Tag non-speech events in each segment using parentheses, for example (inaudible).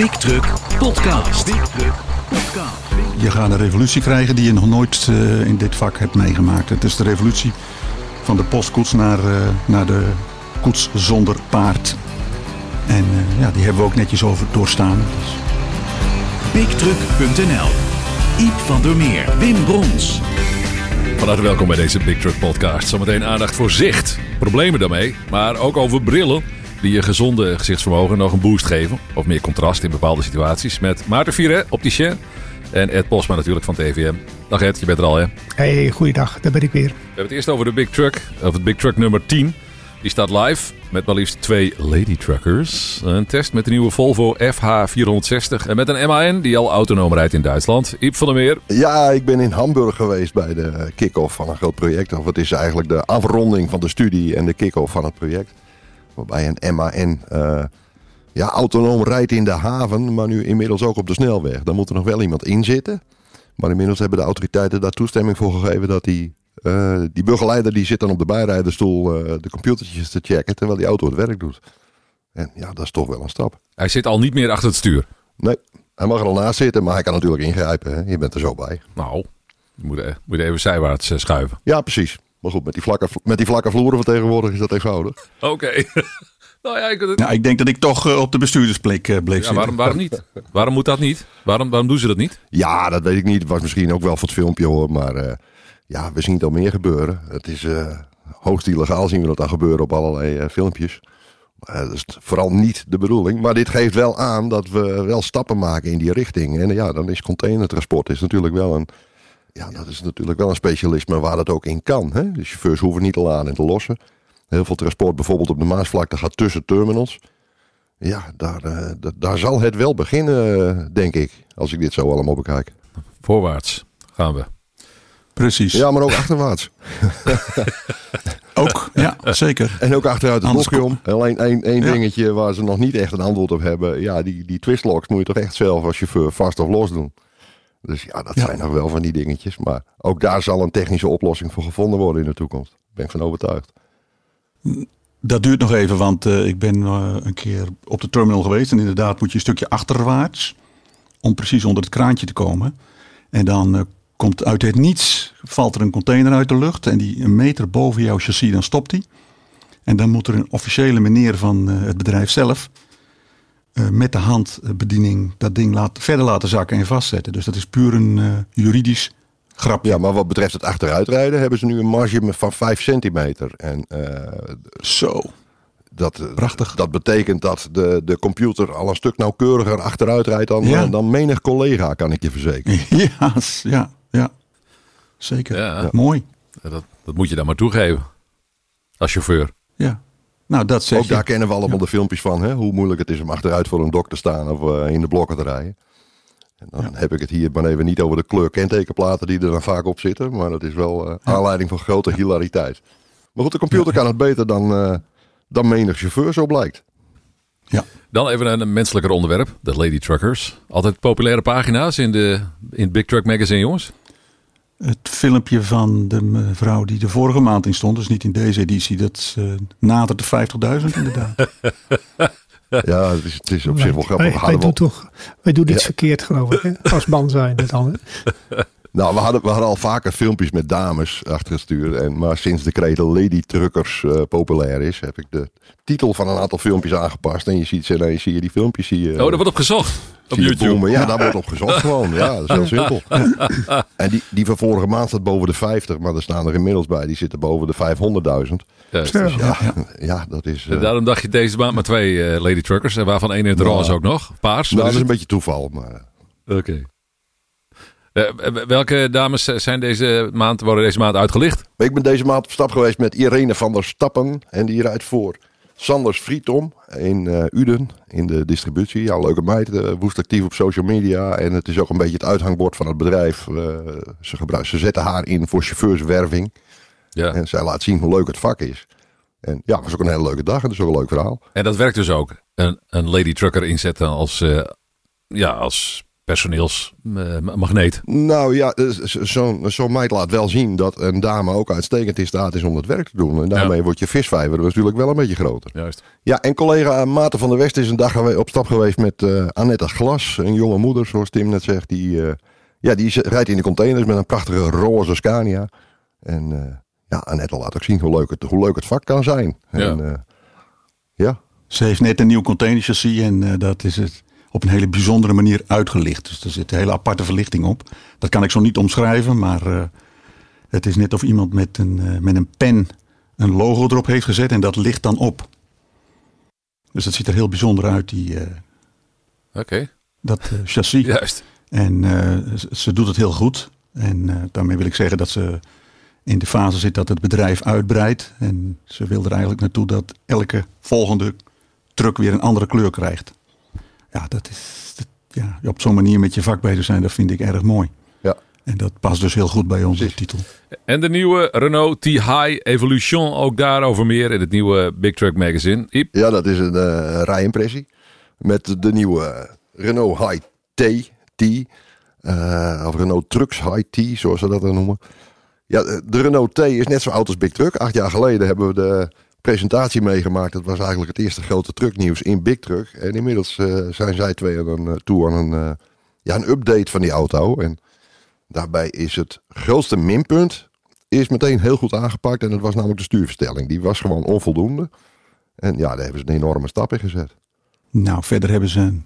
Big Truck Podcast. Big Truck Podcast. Je gaat een revolutie krijgen die je nog nooit eh, in dit vak hebt meegemaakt. Het is de revolutie van de postkoets naar, eh, naar de koets zonder paard. En eh, ja, die hebben we ook netjes over doorstaan. Dus BigTruck.nl Iep van der Meer, Wim Brons. Van harte welkom bij deze Big Truck Podcast. Zometeen aandacht voor zicht, problemen daarmee, maar ook over brillen die je gezonde gezichtsvermogen nog een boost geven. Of meer contrast in bepaalde situaties. Met Maarten Viret, opticien. En Ed Posma natuurlijk van TVM. Dag Ed, je bent er al hè? Hey, goeiedag, daar ben ik weer. We hebben het eerst over de Big Truck, of het Big Truck nummer 10. Die staat live met maar liefst twee Lady Truckers. Een test met de nieuwe Volvo FH460 en met een MAN die al autonoom rijdt in Duitsland. Iep van der Meer. Ja, ik ben in Hamburg geweest bij de kick-off van een groot project. Of het is eigenlijk de afronding van de studie en de kick-off van het project. Waarbij een MAN uh, ja, autonoom rijdt in de haven, maar nu inmiddels ook op de snelweg. Daar moet er nog wel iemand in zitten. Maar inmiddels hebben de autoriteiten daar toestemming voor gegeven dat die, uh, die begeleider die zit dan op de bijrijderstoel uh, de computertjes te checken terwijl die auto het werk doet. En ja, dat is toch wel een stap. Hij zit al niet meer achter het stuur? Nee, hij mag er al naast zitten, maar hij kan natuurlijk ingrijpen. Hè? Je bent er zo bij. Nou, je moet, moet even zijwaarts schuiven. Ja, precies. Maar goed, met die vlakke, met die vlakke vloeren van tegenwoordig is dat eenvoudig. (laughs) Oké. Okay. (laughs) nou ja, ik, nou, ik denk dat ik toch uh, op de bestuurdersplek uh, bleef ja, zitten. Waarom, waarom niet? waarom moet dat niet? Waarom, waarom doen ze dat niet? Ja, dat weet ik niet. Het was misschien ook wel voor het filmpje hoor. Maar uh, ja, we zien het al meer gebeuren. Het is hoogst illegaal zien we dat dan gebeuren op allerlei filmpjes. dat is vooral niet de bedoeling. Maar dit geeft wel aan dat we wel stappen maken in die richting. En ja, dan is containertransport is natuurlijk wel een ja, dat is natuurlijk wel een specialisme waar dat ook in kan. Hè? De chauffeurs hoeven niet te laden en te lossen. Heel veel transport bijvoorbeeld op de Maasvlakte gaat tussen terminals. Ja, daar, uh, daar zal het wel beginnen, denk ik, als ik dit zo allemaal bekijk. Voorwaarts gaan we. Precies. Ja, maar ook achterwaarts. (laughs) ook, ja, zeker. En ook achteruit het blokje om. Alleen één, één ja. dingetje waar ze nog niet echt een antwoord op hebben. Ja, die, die twistlocks moet je toch echt zelf als chauffeur vast of los doen. Dus ja, dat ja. zijn nog wel van die dingetjes. Maar ook daar zal een technische oplossing voor gevonden worden in de toekomst. Daar ben ik van overtuigd. Dat duurt nog even, want uh, ik ben uh, een keer op de terminal geweest. En inderdaad moet je een stukje achterwaarts. Om precies onder het kraantje te komen. En dan uh, komt uit het niets, valt er een container uit de lucht. En die een meter boven jouw chassis, dan stopt die. En dan moet er een officiële meneer van het bedrijf zelf met de handbediening dat ding laat, verder laten zakken en vastzetten. Dus dat is puur een uh, juridisch grapje. Ja, maar wat betreft het achteruitrijden hebben ze nu een marge van 5 centimeter. En, uh, Zo. Dat, Prachtig. Dat betekent dat de, de computer al een stuk nauwkeuriger achteruit rijdt dan, ja. dan menig collega, kan ik je verzekeren. (laughs) Ja, ja, ja. Zeker. Ja. Mooi. Dat, dat moet je dan maar toegeven. Als chauffeur. Ja. Nou, dat zeg Ook je. daar kennen we allemaal ja. de filmpjes van. Hè? Hoe moeilijk het is om achteruit voor een dok te staan of uh, in de blokken te rijden. En dan ja. heb ik het hier maar even niet over de kleur kentekenplaten die er dan vaak op zitten. Maar dat is wel uh, ja. aanleiding voor grote hilariteit. Maar goed, de computer kan het beter dan, uh, dan menig chauffeur, zo blijkt. Ja. Dan even een menselijker onderwerp. De Lady Truckers. Altijd populaire pagina's in, de, in Big Truck Magazine, jongens. Het filmpje van de mevrouw die de vorige maand in stond, dus niet in deze editie, dat uh, nadert de 50.000 inderdaad. (laughs) ja, het is, het is op zich wel grappig. Wij, wij, doen, toch, wij doen iets ja. verkeerd, geloof ik, hè? als man zijn. Dan, (laughs) nou, we hadden, we hadden al vaker filmpjes met dames achtergestuurd. En, maar sinds de kreet Lady Truckers uh, populair is, heb ik de titel van een aantal filmpjes aangepast. En je ziet ze zie je die filmpjes. Zie je, oh, daar wordt op gezocht. Op YouTube. Ja, daar wordt op gezocht gewoon. Ja, dat is heel simpel. (laughs) En die, die van vorige maand staat boven de 50, maar er staan er inmiddels bij. Die zitten boven de 500.0g. Dus ja, ja, dat is... Uh, daarom dacht je deze maand maar twee uh, Lady Truckers. En waarvan één in het nou, roze ook nog. Paars. Nou, dat is een beetje toeval. Maar... Oké. Okay. Uh, welke dames zijn deze maand, worden deze maand uitgelicht? Ik ben deze maand op stap geweest met Irene van der Stappen. En die rijdt voor Sanders Frietom in uh, Uden in de distributie. Ja, leuke meid, uh, woest actief op social media. En het is ook een beetje het uithangbord van het bedrijf. Uh, ze, gebruiken, ze zetten haar in voor chauffeurswerving. Ja. En zij laat zien hoe leuk het vak is. En ja, het was ook een hele leuke dag en het is ook een leuk verhaal. En dat werkt dus ook. Een, een lady trucker inzetten als, ja, als personeelsmagneet. Nou ja, zo'n zo'n meid laat wel zien dat een dame ook uitstekend in staat is om het werk te doen. En daarmee wordt je visvijver natuurlijk wel een beetje groter. Juist. Ja, en collega Maarten van der West is een dag op stap geweest met eh Annette Glas. Een jonge moeder, zoals Tim net zegt. Die, eh, ja, die rijdt in de containers met een prachtige roze Scania. En eh, ja, Annette laat ook zien hoe leuk het, hoe leuk het vak kan zijn. Ja. En, eh, ja, Ze heeft net een nieuw containerchassis en eh, dat is het op een hele bijzondere manier uitgelicht. Dus er zit een hele aparte verlichting op. Dat kan ik zo niet omschrijven, maar eh, het is net of iemand met een, eh, met een pen een logo erop heeft gezet en dat licht dan op. Dus dat ziet er heel bijzonder uit, die, Oké, dat chassis. (laughs) juist. En ze- doet het heel goed. En daarmee wil ik zeggen dat ze in de fase zit dat het bedrijf uitbreidt. En ze wil er eigenlijk naartoe dat elke volgende truck weer een andere kleur krijgt. Ja, dat is dat- ja, op zo'n manier met je vak bezig zijn, dat vind ik erg mooi. ja. En dat past dus heel goed bij onze Precies. titel. En de nieuwe Renault T-High Evolution, ook daarover meer in het nieuwe Big Truck Magazine. Iep, ja, dat is een eh, rijimpressie. Met de nieuwe Renault High T. T eh, of Renault Trucks High T, zoals ze dat dan noemen. Ja, de de Renault T is net zo oud als Big Truck. Acht jaar geleden hebben we de presentatie meegemaakt. Dat was eigenlijk het eerste grote trucknieuws in Big Truck. En inmiddels eh, zijn zij twee aan een, eh, toe aan een, eh, ja, een update van die auto. En daarbij is het grootste minpunt is meteen heel goed aangepakt. En dat was namelijk de stuurverstelling. Die was gewoon onvoldoende. En ja, daar hebben ze een enorme stap in gezet. Nou, verder hebben ze een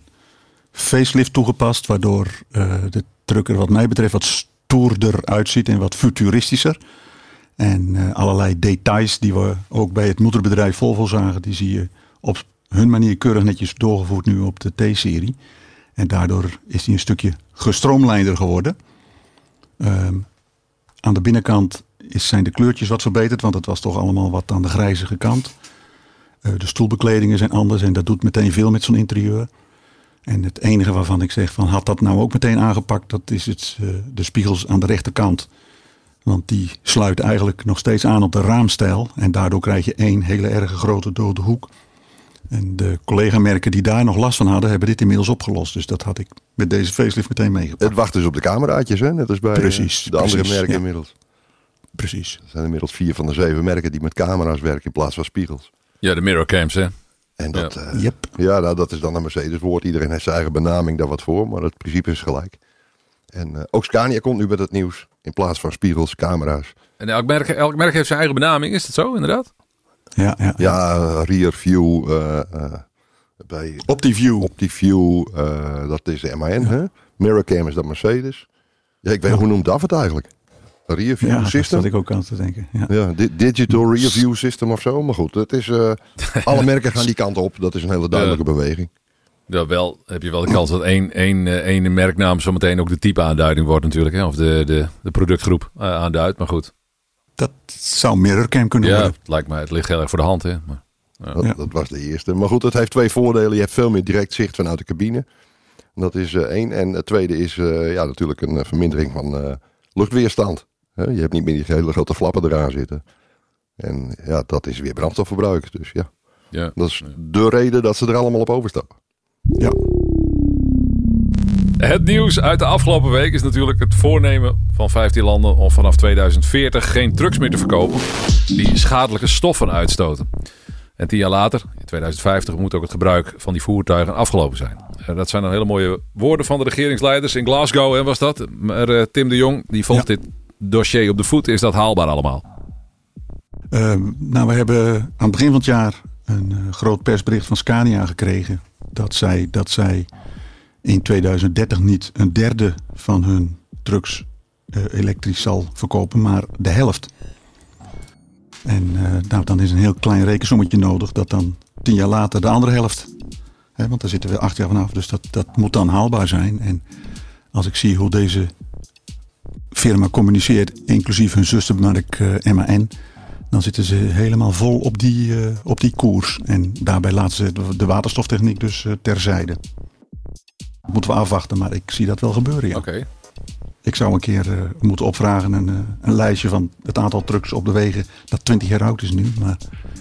facelift toegepast, waardoor de truck er wat mij betreft wat stoerder uitziet en wat futuristischer. En eh, allerlei details die we ook bij het moederbedrijf Volvo zagen, die zie je op hun manier keurig netjes doorgevoerd nu op de T-serie. En daardoor is die een stukje gestroomlijnder geworden. Ehm, aan de binnenkant is, zijn de kleurtjes wat verbeterd, want het was toch allemaal wat aan de grijzige kant. Eh, de stoelbekledingen zijn anders en dat doet meteen veel met zo'n interieur. En het enige waarvan ik zeg van had dat nou ook meteen aangepakt, dat is het, eh, de spiegels aan de rechterkant. Want die sluiten eigenlijk nog steeds aan op de raamstijl. En daardoor krijg je één hele erge grote dode hoek. En de collega-merken die daar nog last van hadden, hebben dit inmiddels opgelost. Dus dat had ik met deze facelift meteen meegepakt. Het wacht dus op de cameraatjes, hè? net als bij eh, Precies, de andere precies, merken ja. inmiddels. Precies. Er zijn inmiddels vier van de zeven merken die met camera's werken in plaats van spiegels. ja, de mirror cams, hè. En dat, Ja. Yep. ja, nou, dat is dan een Mercedes-woord. Iedereen heeft zijn eigen benaming daar wat voor, maar het principe is gelijk. En eh, ook Scania komt nu met het nieuws. In plaats van spiegels, camera's. En elk merk, elk merk heeft zijn eigen benaming, is dat zo inderdaad? Ja, ja. Ja, rear view, eh, eh, bij OptiView. OptiView, eh dat is de MAN. Hè? Mirrorcam is dat Mercedes. Ja, ik weet hoe noemt dat het eigenlijk? Een rear view Ja, system? zat ik ook aan te denken. Ja. Ja, di- digital rear view system of zo. Maar goed, het is, eh, (laughs) alle merken gaan die kant op. Dat is een hele duidelijke beweging. Ja, wel heb je wel de kans dat één, één, eh, één merknaam zometeen ook de type aanduiding wordt natuurlijk. Hè? Of de, de, de productgroep eh, aanduidt. Maar goed, Dat zou mirrorcam kunnen ja, worden. het lijkt mij, het ligt heel erg voor de hand. Hè? Maar, Dat, Ja. dat was de eerste. Maar goed, het heeft twee voordelen. Je hebt veel meer direct zicht vanuit de cabine. Dat is eh, één. En het tweede is eh, ja, natuurlijk een eh, vermindering van eh, luchtweerstand. Hè, je hebt niet meer die hele grote flappen eraan zitten. En ja, dat is weer brandstofverbruik. Dus ja, ja. dat is de reden dat ze er allemaal op overstappen. Ja. Het nieuws uit de afgelopen week is natuurlijk het voornemen van 15 landen om vanaf 2040 geen trucks meer te verkopen die schadelijke stoffen uitstoten. En tien jaar later, in 2050, moet ook het gebruik van die voertuigen afgelopen zijn. En dat zijn dan hele mooie woorden van de regeringsleiders in Glasgow, hè, was dat. Maar eh, Tim de Jong, die volgt dit dossier op de voet. Is dat haalbaar allemaal? Ehm, nou, we hebben aan het begin van het jaar een eh, groot persbericht van Scania gekregen. Dat zij, dat zij in 2030 niet een derde van hun trucks eh, elektrisch zal verkopen, maar de helft. En eh, nou, dan is een heel klein rekensommetje nodig dat dan tien jaar later de andere helft. Hè, want daar zitten we acht jaar vanaf, dus dat, dat moet dan haalbaar zijn. En als ik zie hoe deze firma communiceert, inclusief hun zustermerk eh, MAN, dan zitten ze helemaal vol op die, eh, op die koers. En daarbij laten ze de, waterstoftechniek dus eh, terzijde. Moeten we afwachten, maar ik zie dat wel gebeuren, ja. Oké. ik zou een keer eh, moeten opvragen een, eh, een lijstje van het aantal trucks op de wegen dat 20 jaar oud is nu. Maar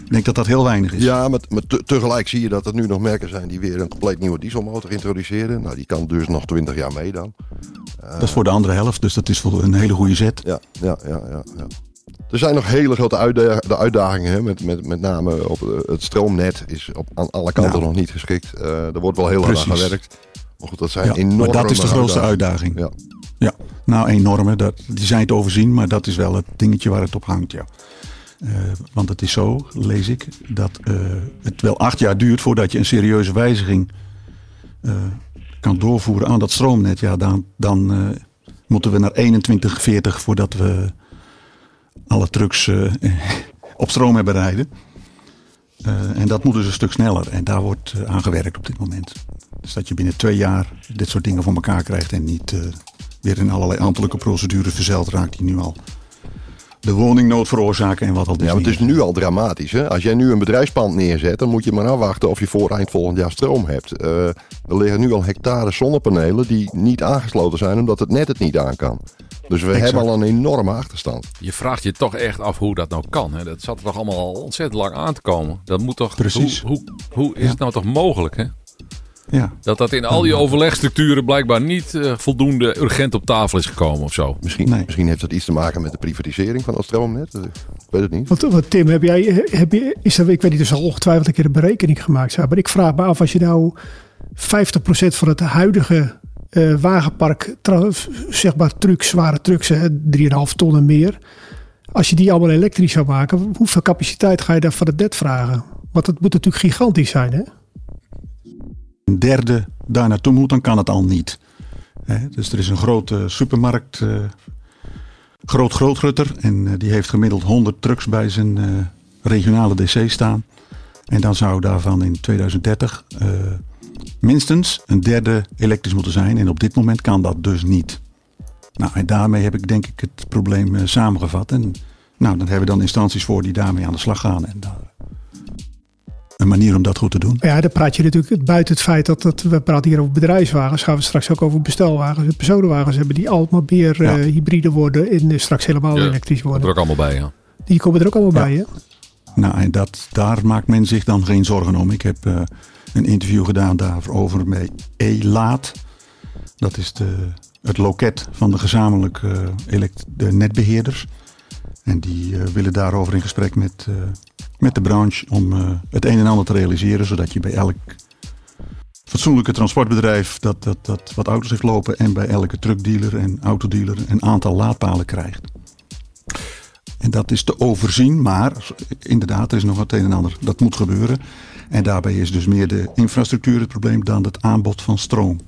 ik denk dat dat heel weinig is. Ja, maar, maar te- tegelijk zie je dat er nu nog merken zijn die weer een compleet nieuwe dieselmotor introduceren. Nou, die kan dus nog 20 jaar mee dan. Dat is voor de andere helft, dus dat is voor een hele goede zet. Ja, ja, ja, ja. ja. Er zijn nog hele grote uitda- de uitdagingen. Hè, met, met, met name op eh, het stroomnet is op, aan alle kanten Ja. nog niet geschikt. Eh er wordt wel heel hard aan gewerkt. Maar goed, dat zijn Ja, enorme maar dat is de grootste uitdaging. Ja. Ja, nou enorme. Dat, die zijn te overzien, maar dat is wel het dingetje waar het op hangt. Ja. Eh, want het is zo, lees ik, dat het wel acht jaar duurt voordat je een serieuze wijziging kan doorvoeren aan dat stroomnet. Ja, dan, dan moeten we naar 2140 voordat we alle trucks eh, (laughs) op stroom hebben rijden. Eh, en dat moet dus een stuk sneller. En daar wordt eh, aan gewerkt op dit moment. Dus dat je binnen twee jaar dit soort dingen voor elkaar krijgt en niet weer in allerlei ambtelijke procedures verzeild raakt die nu al de woningnood veroorzaken en wat al Ja, maar het is nu al dramatisch. Hè? Als jij nu een bedrijfspand neerzet, dan moet je maar afwachten of je voor eind volgend jaar stroom hebt. Eh, er liggen nu al hectare zonnepanelen die niet aangesloten zijn omdat het net het niet aan kan. Dus we Exact. hebben al een enorme achterstand. Je vraagt je toch echt af hoe dat nou kan. Hè? Dat zat er toch allemaal al ontzettend lang aan te komen. Dat moet toch. Precies. Hoe, hoe, hoe is Ja. het nou toch mogelijk? Hè? Ja, Dat dat in al die overlegstructuren blijkbaar niet eh, voldoende urgent op tafel is gekomen of zo. Misschien, Nee. misschien heeft dat iets te maken met de privatisering van het stroomnet. Ik weet het niet. Want, want Tim, heb jij, heb je, is er, ik weet niet, er zal ongetwijfeld een keer een berekening gemaakt zijn. Maar ik vraag me af, als je nou 50% van het huidige eh, wagenpark, zeg maar trucks, zware trucks, hè, 3,5 ton en meer. Als je die allemaal elektrisch zou maken, hoeveel capaciteit ga je daar van het net vragen? Want het moet natuurlijk gigantisch zijn, hè? Een derde daar naartoe moet, dan kan het al niet. Dus er is een grote supermarkt, eh, Groot Grootrutter. En eh, die heeft gemiddeld 100 trucks bij zijn eh, regionale DC staan. En dan zou daarvan in 2030 eh, minstens een derde elektrisch moeten zijn. En op dit moment kan dat dus niet. Nou, en daarmee heb ik denk ik het probleem samengevat. En nou, dan hebben we dan instanties voor die daarmee aan de slag gaan. En daar een manier om dat goed te doen. Ja, dan praat je natuurlijk buiten het feit dat, dat we praten hier over bedrijfswagens. Gaan we straks ook over bestelwagens en personenwagens hebben die allemaal meer Ja. eh, hybride worden en eh, straks helemaal Ja, elektrisch Dat er worden. ook allemaal bij, ja. Die komen er ook allemaal Ja. bij, hè? Nou, en dat, daar maakt men zich dan geen zorgen om. Ik heb eh, een interview gedaan daarover met E-Laat. Dat is de, het loket van de gezamenlijke eh, elekt- de netbeheerders. En die willen daarover in gesprek met, eh, met de branche om eh, het een en ander te realiseren. Zodat je bij elk fatsoenlijke transportbedrijf dat, dat, dat wat auto's heeft lopen. En bij elke truckdealer en autodealer een aantal laadpalen krijgt. En dat is te overzien, maar inderdaad, er is nog het een en ander. Dat moet gebeuren. En daarbij is dus meer de infrastructuur het probleem dan het aanbod van stroom.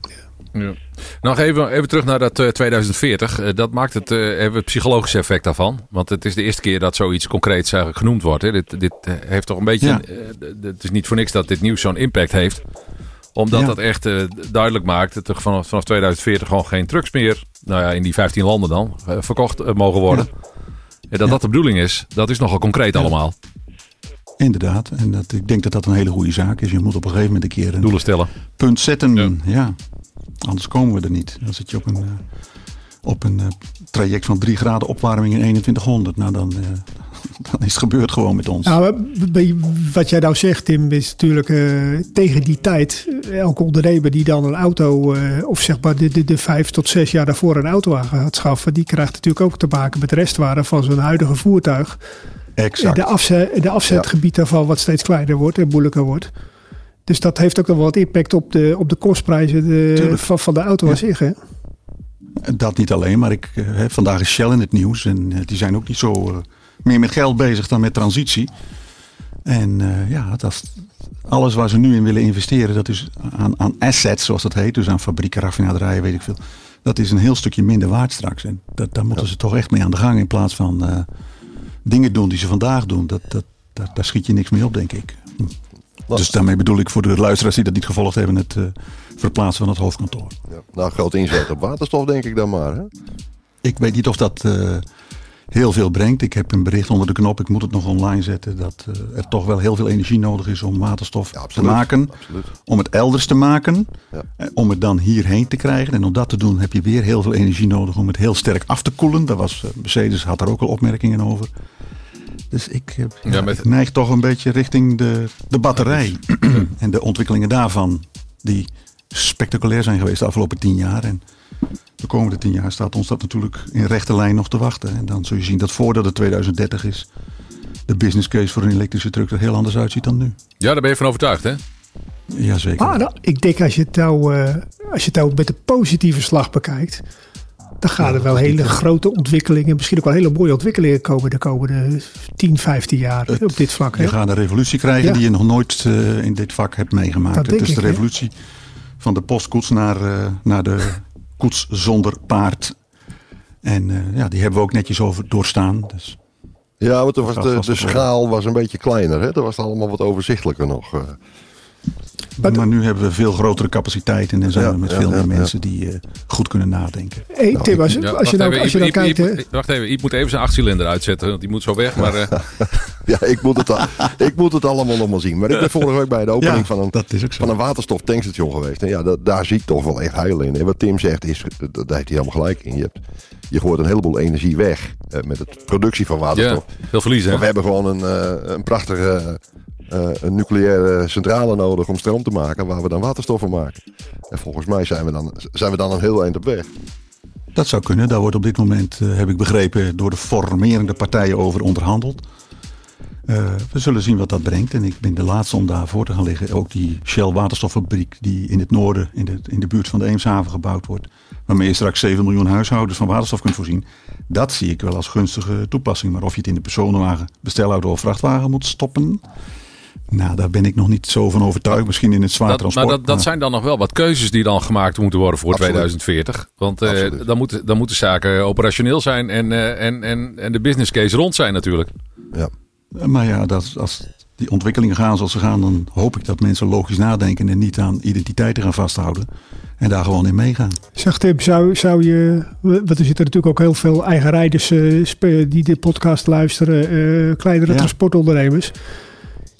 Ja. Nog even, even terug naar dat eh, 2040. Eh, dat maakt het, eh, hebben we het psychologische effect daarvan. Want het is de eerste keer dat zoiets concreets eigenlijk genoemd wordt. Hè. Dit, dit eh, heeft toch een beetje. Ja. eh, het is niet voor niks dat dit nieuws zo'n impact heeft. Omdat Ja. dat echt eh, duidelijk maakt dat er vanaf, vanaf 2040 gewoon geen trucks meer. Nou ja, in die 15 landen dan. eh, verkocht eh, mogen worden. En dat dat de bedoeling is, dat is nogal concreet allemaal. Inderdaad. En dat, ik denk dat dat een hele goede zaak is. Je moet op een gegeven moment een keer een Doelen stellen. punt zetten. Ja. Ja. Anders komen we er niet. Dan zit je op een, eh, op een eh, traject van 3 graden opwarming in 2100. Nou, dan, eh, (laughs) dan is het gebeurd gewoon met ons. Nou, wat jij nou zegt, Tim, is natuurlijk tegen die tijd. Elke ondernemer die dan een auto, of zeg maar de, de, de vijf tot zes jaar daarvoor een auto aan gaat schaffen, die krijgt natuurlijk ook te maken met restwaarde van zijn huidige voertuig. Exact. de, afzet, de afzetgebied daarvan wat steeds kleiner wordt en moeilijker wordt. Dus dat heeft ook nog wel wat impact op de, op de kostprijzen de, van, van de auto aan Ja. zich. Hè? Dat niet alleen, maar ik, eh, hè, vandaag is Shell in het nieuws. En eh, die zijn ook niet zo eh, meer met geld bezig dan met transitie. En eh, ja, dat alles waar ze nu in willen investeren, dat is aan, aan assets, zoals dat heet. Dus aan fabrieken, raffinaderijen, weet ik veel. Dat is een heel stukje minder waard straks. En dat, daar moeten ze toch echt mee aan de gang in plaats van eh, dingen doen die ze vandaag doen. Dat, dat, daar, daar schiet je niks mee op, denk ik. Dus daarmee bedoel ik voor de luisteraars die dat niet gevolgd hebben, het eh, verplaatsen van het hoofdkantoor. Ja. Nou, groot inzet op waterstof denk ik dan maar. Hè? Ik weet niet of dat eh, heel veel brengt. Ik heb een bericht onder de knop, ik moet het nog online zetten, dat eh, er toch wel heel veel energie nodig is om waterstof Ja, te maken. Absoluut. Om het elders te maken, Ja. om het dan hierheen te krijgen. En om dat te doen heb je weer heel veel energie nodig om het heel sterk af te koelen. Daar was, Mercedes had daar ook al opmerkingen over. Dus ik, eh, ja, Ja, met- ik neig toch een beetje richting de, de batterij. (clears throat) en de ontwikkelingen daarvan, die spectaculair zijn geweest de afgelopen tien jaar. En de komende tien jaar staat ons dat natuurlijk in rechte lijn nog te wachten. En dan zul je zien dat voordat het 2030 is, de business case voor een elektrische truck er heel anders uitziet dan nu. Ja, daar ben je van overtuigd, hè? Jazeker. Maar nou, ik denk als je het nou, eh, als je het nou met de positieve slag bekijkt, dan gaan er wel hele grote ontwikkelingen, misschien ook wel hele mooie ontwikkelingen komen de komende 10, 15 jaar Het- op dit vlak. Je gaat een revolutie krijgen Ja. die je nog nooit eh, in dit vak hebt meegemaakt. Dat Het denk is de ik, revolutie van de postkoets naar, eh, naar de (laughs) koets zonder paard. En eh, ja, die hebben we ook netjes over doorstaan. Dus Ja, want was de, schaal was een beetje kleiner. Hè? Dat was het allemaal wat overzichtelijker nog. Maar maar, nu hebben we veel grotere capaciteiten en zijn Ja, we met ja, veel meer ja. mensen die eh, goed kunnen nadenken. Hey, Tim, als, Ja, als wacht je nou, even, als je Iep- nou Iep- kijkt, Iep- Wacht even, Iep moet even zijn achtcilinder uitzetten. Want die moet zo weg. Maar eh, (laughs) Ja, ik moet, het, al- ik moet het allemaal nog maar zien. Maar ik ben vorige week bij de opening Ja, van, een, dat is ook zo. van een waterstoftankstation geweest. En ja, dat, daar zie ik toch wel echt heil in. En wat Tim zegt, is, dat, daar heeft hij helemaal gelijk in. Je, hebt, je gooit een heleboel energie weg eh, met de productie van ja, waterstof. veel verliezen. Maar we hebben gewoon een, eh, een prachtige eh, een nucleaire centrale nodig om stroom te maken waar we dan waterstof van maken. En volgens mij zijn we dan, zijn we dan een heel eind op weg. Dat zou kunnen. Daar wordt op dit moment, eh, heb ik begrepen, door de formerende partijen over onderhandeld. Eh, we zullen zien wat dat brengt. En ik ben de laatste om daarvoor te gaan liggen. Ook die Shell waterstoffabriek die in het noorden, in de, in de buurt van de Eemshaven gebouwd wordt. Waarmee je straks 7 miljoen huishoudens van waterstof kunt voorzien. Dat zie ik wel als gunstige toepassing. Maar of je het in de personenwagen, bestelauto of vrachtwagen moet stoppen. Nou, daar ben ik nog niet zo van overtuigd. Misschien in het zwaar Dat, maar transport. dat, dat zijn dan nog wel wat keuzes die dan gemaakt moeten worden voor Absoluut. 2040. Want eh, dan, moeten, dan moeten zaken operationeel zijn en, eh, en, en, en de business case rond zijn natuurlijk. Ja. Maar ja, dat, als die ontwikkelingen gaan zoals ze gaan, dan hoop ik dat mensen logisch nadenken en niet aan identiteiten gaan vasthouden. En daar gewoon in meegaan. Zeg Tim, zou, zou je, want er zitten natuurlijk ook heel veel eigen rijders eh, die de podcast luisteren, eh, kleinere Ja. transportondernemers.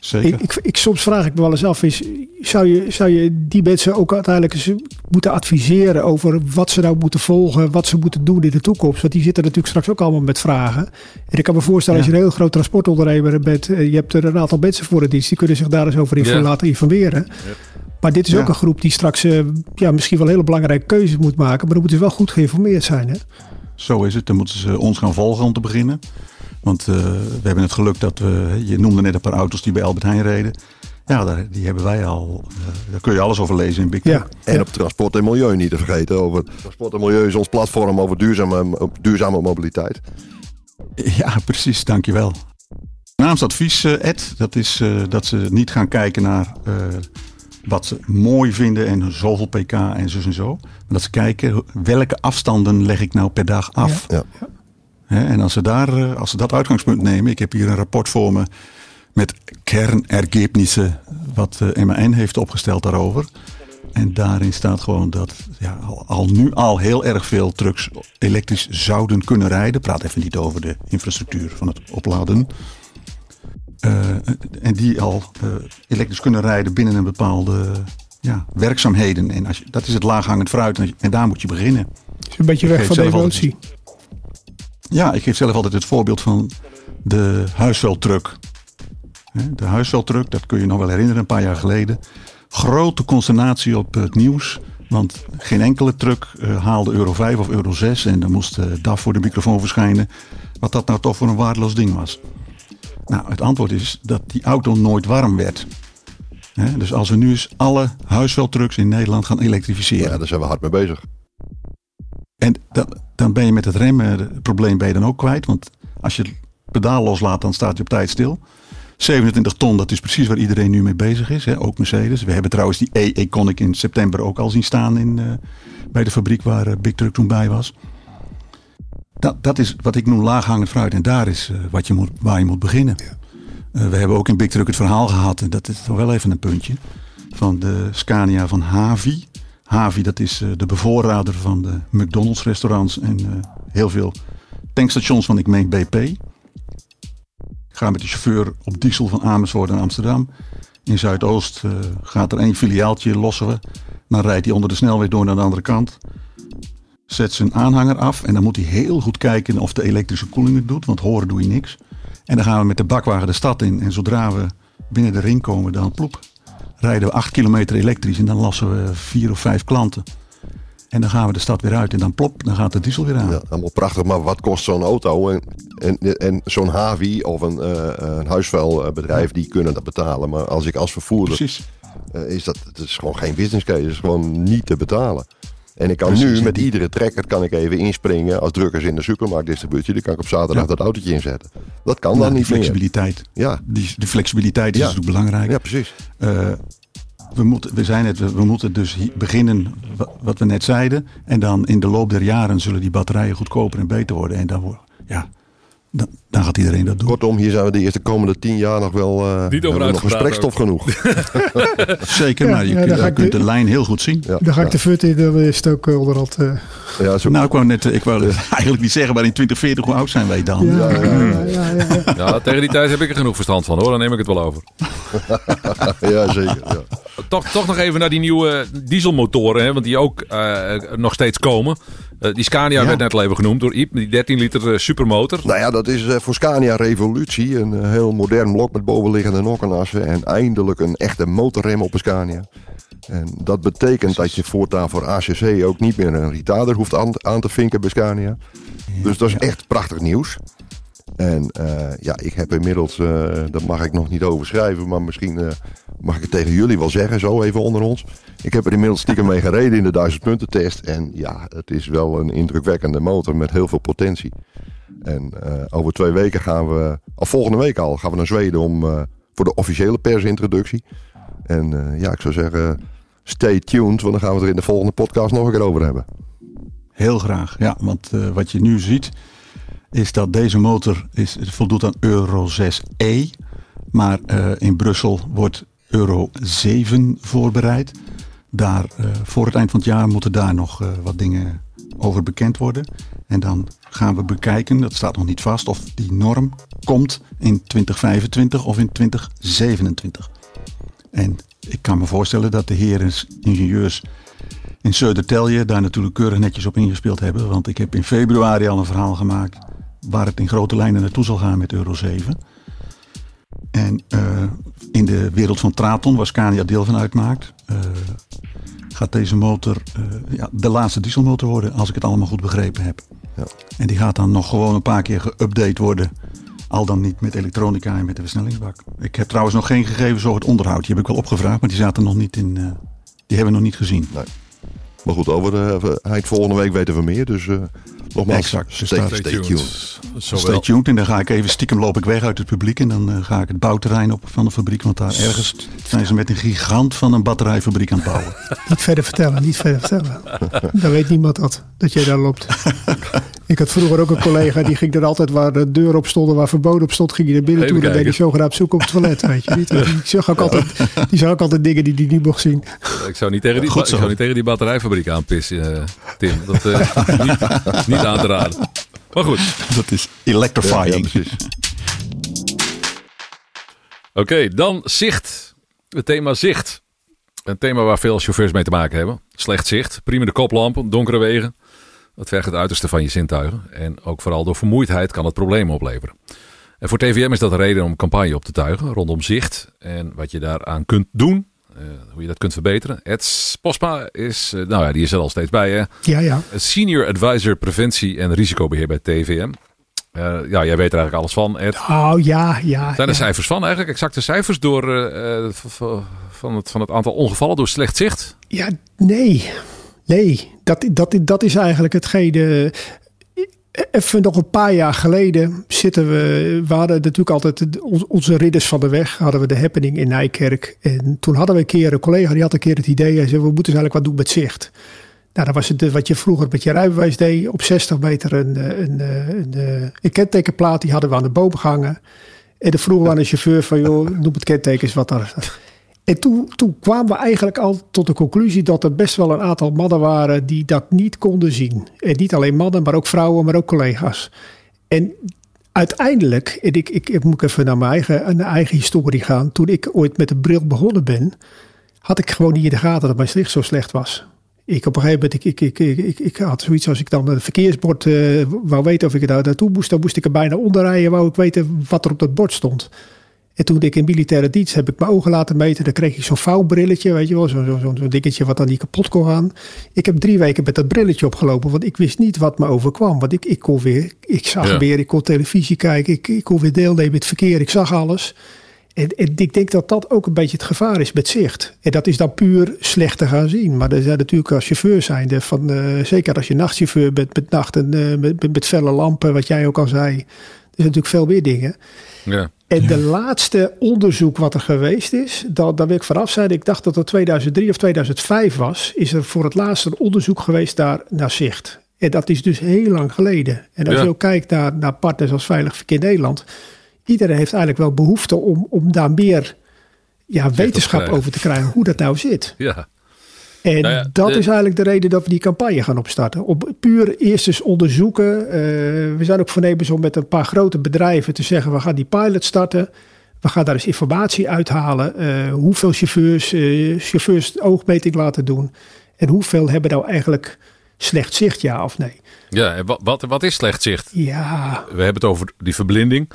Zeker. Ik, ik, ik, soms vraag ik me wel eens af, is, zou, je, zou je die mensen ook uiteindelijk eens moeten adviseren over wat ze nou moeten volgen, wat ze moeten doen in de toekomst? Want die zitten natuurlijk straks ook allemaal met vragen. En ik kan me voorstellen, Ja. als je een heel groot transportondernemer bent, eh, je hebt er een aantal mensen voor de dienst, die kunnen zich daar eens over Ja. laten informeren. Maar dit is ook een groep die straks eh, ja, misschien wel hele belangrijke keuzes moet maken, maar dan moeten ze wel goed geïnformeerd zijn. Hè? Zo is het. Dan moeten ze ons gaan volgen om te beginnen. Want eh, we hebben het geluk dat we, je noemde net een paar auto's die bij Albert Heijn reden. Ja, daar, die hebben wij al. eh, daar kun je alles over lezen in Big Ja. En op transport en milieu niet te vergeten. Over transport en milieu is ons platform over duurzame, duurzame mobiliteit. Ja, precies. Dankjewel. Naamst advies, eh, Ed, dat is eh, dat ze niet gaan kijken naar eh, wat ze mooi vinden en zoveel pk en zus en zo. Maar dat ze kijken welke afstanden leg ik nou per dag af. Ja. En als ze, daar, eh, als ze dat uitgangspunt nemen, ik heb hier een rapport voor me met kernergebnissen wat eh, MAN heeft opgesteld daarover. En daarin staat gewoon dat ja, al, al nu al heel erg veel trucks elektrisch zouden kunnen rijden. Praat even niet over de infrastructuur van het opladen. Eh, en die al eh, elektrisch kunnen rijden binnen een bepaalde ja, werkzaamheden. En als je, dat is het laaghangend fruit en, en daar moet je beginnen. is een beetje weg van de emotie. Ja, ik geef zelf altijd het voorbeeld van de huisveldtruck. De huisveldtruck, dat kun je nog wel herinneren, een paar jaar geleden. Grote consternatie op het nieuws. Want geen enkele truck eh, haalde euro 5 of euro 6. En dan moest DAF voor de microfoon verschijnen. Wat dat nou toch voor een waardeloos ding was. Nou, het antwoord is dat die auto nooit warm werd. Dus als we nu eens alle huisveldtrucks in Nederland gaan elektrificeren. ja, daar zijn we hard mee bezig. En dan, dan ben je met het remmenprobleem ben je dan ook kwijt. Want als je het pedaal loslaat, dan staat je op tijd stil. 27 ton, dat is precies waar iedereen nu mee bezig is. Hè? Ook Mercedes. We hebben trouwens die E-Econic in september ook al zien staan in, eh, bij de fabriek waar eh, Big Truck toen bij was. Dat, dat is wat ik noem laaghangend fruit. En daar is eh, wat je moet, waar je moet beginnen. Eh, we hebben ook in Big Truck het verhaal gehad. En dat is toch wel even een puntje. Van de Scania van Havi. Havi, dat is eh, de bevoorrader van de McDonald's restaurants en heel veel tankstations van, ik meen BP. Ik ga met de chauffeur op diesel van Amersfoort naar Amsterdam. In Zuidoost gaat er één filiaaltje, lossen we. Dan rijdt hij onder de snelweg door naar de andere kant. Zet zijn aanhanger af en dan moet hij heel goed kijken of de elektrische koeling het doet. Want horen doe je niks. En dan gaan we met de bakwagen de stad in. En zodra we binnen de ring komen, dan ploep. Rijden we acht kilometer elektrisch en dan lassen we vier of vijf klanten. En dan gaan we de stad weer uit en dan plop, dan gaat de diesel weer aan. Ja, allemaal prachtig, maar wat kost zo'n auto? En, en, en zo'n Havi of een, eh, een huisvuilbedrijf, die kunnen dat betalen. Maar als ik als vervoerder, Precies. eh, is dat het is gewoon geen business case. Het is gewoon niet te betalen. En ik kan nu met iedere trekker kan ik even inspringen als drukkers in de supermarktdistributie. Dan kan ik op zaterdag Ja. dat autootje inzetten. Dat kan Nou, dan die niet meer. flexibiliteit. Ja, Die, flexibiliteit is Ja. natuurlijk belangrijk. ja, precies. Eh, we, moeten, we, zijn het, we, moeten dus beginnen, wa- wat we net zeiden. En dan in de loop der jaren zullen die batterijen goedkoper en beter worden. En dan, ja, dan, dan gaat iedereen dat doen. Kortom, hier zijn we de eerste komende tien jaar nog wel eh, hebben we nog gesprekstof genoeg. (laughs) Zeker, Ja, maar je, ja, kunt- de de- lijn heel goed zien. Ja, Dan ga ik de fut in, dan is het ook eh, onderhand. eh, Ja, zo, Nou, ik wou net, ik wou (laughs) eigenlijk niet zeggen, maar in 2040, hoe oud zijn wij dan? ja, ja, ja, ja, ja. Ja, tegen die tijd heb ik er genoeg verstand van hoor. Dan neem ik het wel over. (laughs) ja zeker. Ja. Toch, toch nog even naar die nieuwe dieselmotoren, hè, want die ook eh, nog steeds komen. Eh, die Scania Ja. werd net al even genoemd door Iep, die 13 liter eh, supermotor. Nou ja, dat is eh, voor Scania Revolutie. Een heel modern blok met bovenliggende nokkenassen. En eindelijk een echte motorrem op een Scania. En dat betekent dat je voortaan voor ACC ook niet meer een retarder hoeft aan, aan te vinken bij Scania. Dus dat is echt prachtig nieuws. En eh, ja, ik heb inmiddels, eh dat mag ik nog niet overschrijven, maar misschien eh, mag ik het tegen jullie wel zeggen, zo even onder ons. Ik heb er inmiddels stiekem mee gereden in de 1000 punten test. En ja, het is wel een indrukwekkende motor met heel veel potentie. En eh, over twee weken gaan we, of volgende week al, gaan we naar Zweden om, eh, voor de officiële persintroductie. En eh, ja, ik zou zeggen, stay tuned, want dan gaan we het er in de volgende podcast nog een keer over hebben. Heel graag, ja. Want wat je nu ziet, is dat deze motor is, voldoet aan Euro 6e. Maar in Brussel wordt Euro 7 voorbereid. Daar, eh, voor het eind van het jaar moeten daar nog eh, wat dingen over bekend worden. En dan gaan we bekijken, dat staat nog niet vast, of die norm komt in 2025 of in 2027. En ik kan me voorstellen dat de heren ingenieurs in Södertälje daar natuurlijk keurig netjes op ingespeeld hebben. Want ik heb in februari al een verhaal gemaakt waar het in grote lijnen naartoe zal gaan met Euro 7. En eh, in de wereld van Traton, waar Scania deel van uitmaakt, eh, gaat deze motor eh, ja, de laatste dieselmotor worden, als ik het allemaal goed begrepen heb. Ja. En die gaat dan nog gewoon een paar keer geüpdate worden. Al dan niet met elektronica en met de versnellingsbak. Ik heb trouwens nog geen gegevens over het onderhoud. Die heb ik wel opgevraagd, maar die zaten nog niet in. eh, die hebben we nog niet gezien. Maar goed, over de, eind volgende week weten we meer. Dus eh, nogmaals, Exact, stay, stay Stay tuned. tuned. Stay tuned. En dan ga ik even stiekem loop ik weg uit het publiek. En dan eh, ga ik het bouwterrein op van de fabriek. Want daar ergens zijn ze met een gigant van een batterijfabriek aan het bouwen. (laughs) Niet verder vertellen, niet verder vertellen. (laughs) Dan weet niemand dat, dat jij daar loopt. (laughs) Ik had vroeger ook een collega die ging er altijd waar de deur op stond en waar verboden op stond, ging hij naar binnen Even toe. Dan deed hij zogenaamd zoeken op het toilet, weet je niet. Die zag ook altijd, die zag ook altijd dingen die hij niet mocht zien. Ik zou niet tegen die, Goed ik zo. zou niet tegen die batterijfabriek aanpissen, eh, Tim. Dat eh, (laughs) niet, niet aan te raden. Maar goed, Dat is ja, electrifying. oké. dan zicht. Het thema zicht. Een thema waar veel chauffeurs mee te maken hebben. Slecht zicht, priemende koplampen, donkere wegen. Dat vergt het uiterste van je zintuigen. En ook vooral door vermoeidheid kan het problemen opleveren. En voor TVM is dat een reden om campagne op te tuigen rondom zicht. En wat je daaraan kunt doen. Eh, hoe je dat kunt verbeteren. Ed Posma is, eh, nou ja, die is er al steeds bij. Hè? Ja, ja. Senior Advisor Preventie en Risicobeheer bij TVM. Eh, ja, jij weet er eigenlijk alles van, Ed. Oh ja, ja. Zijn er ja. cijfers van eigenlijk? Exacte cijfers door, van, het, van het aantal ongevallen door slecht zicht? Ja, nee. Nee, dat, dat, dat is eigenlijk hetgene. Even nog een paar jaar geleden zitten we. We hadden natuurlijk altijd onze ridders van de weg. Hadden we de happening in Nijkerk. En toen hadden we een keer een collega die had een keer het idee. Hij zei: We moeten dus eigenlijk wat doen met zicht. Nou, dat was het wat je vroeger met je rijbewijs deed. Op 60 meter een, een, eh, een, kentekenplaat. Die hadden we aan de boom gehangen. En dan vroegen we aan de chauffeur: van, joh, noem het kenteken eens wat daar en toen, kwamen we eigenlijk al tot de conclusie dat er best wel een aantal mannen waren die dat niet konden zien. En niet alleen mannen, maar ook vrouwen, maar ook collega's. En uiteindelijk, en ik, ik, moet even naar mijn eigen, historie gaan. Toen ik ooit met de bril begonnen ben, had ik gewoon niet in de gaten dat mijn zicht zo slecht was. Ik op een gegeven moment, ik, ik, ik, ik, ik had zoiets als ik dan het verkeersbord eh, wou weten of ik daar naartoe moest, dan moest ik er bijna onder rijden, wou ik weten wat er op dat bord stond. En toen ik in militaire dienst heb ik mijn ogen laten meten. Dan kreeg ik zo'n vouwbrilletje, weet je wel. Zo'n zo, zo, zo dingetje wat dan niet kapot kon gaan. Ik heb drie weken met dat brilletje opgelopen. Want ik wist niet wat me overkwam. Want ik, ik kon weer, ik zag Ja. weer, ik kon televisie kijken. Ik, ik kon weer deelnemen in het verkeer. Ik zag alles. En, en ik denk dat dat ook een beetje het gevaar is met zicht. En dat is dan puur slecht te gaan zien. Maar er zijn natuurlijk als chauffeur zijnde, van, eh, zeker als je nachtchauffeur bent met nacht en eh, met, met, met felle lampen, wat jij ook al zei. Er zijn natuurlijk veel meer dingen. Ja. En de laatste onderzoek wat er geweest is, dat, daar wil ik vanaf zijn. Ik dacht dat het 2003 of 2005 was. Is er voor het laatst een onderzoek geweest daar naar zicht. En dat is dus heel lang geleden. En als Ja. je ook kijkt naar, naar partners als Veilig Verkeer Nederland. Iedereen heeft eigenlijk wel behoefte om, om daar meer ja, wetenschap over te krijgen. Hoe dat nou zit. ja. En Nou ja, dat de- is eigenlijk de reden dat we die campagne gaan opstarten. Op puur eerst eens onderzoeken. Eh, we zijn ook voornemens om met een paar grote bedrijven te zeggen: we gaan die pilot starten. We gaan daar eens informatie uithalen. eh, hoeveel chauffeurs, eh, chauffeurs oogmeting laten doen. En hoeveel hebben nou eigenlijk slecht zicht, ja of nee? ja wat, wat, wat is slecht zicht? Ja, We hebben het over die verblinding.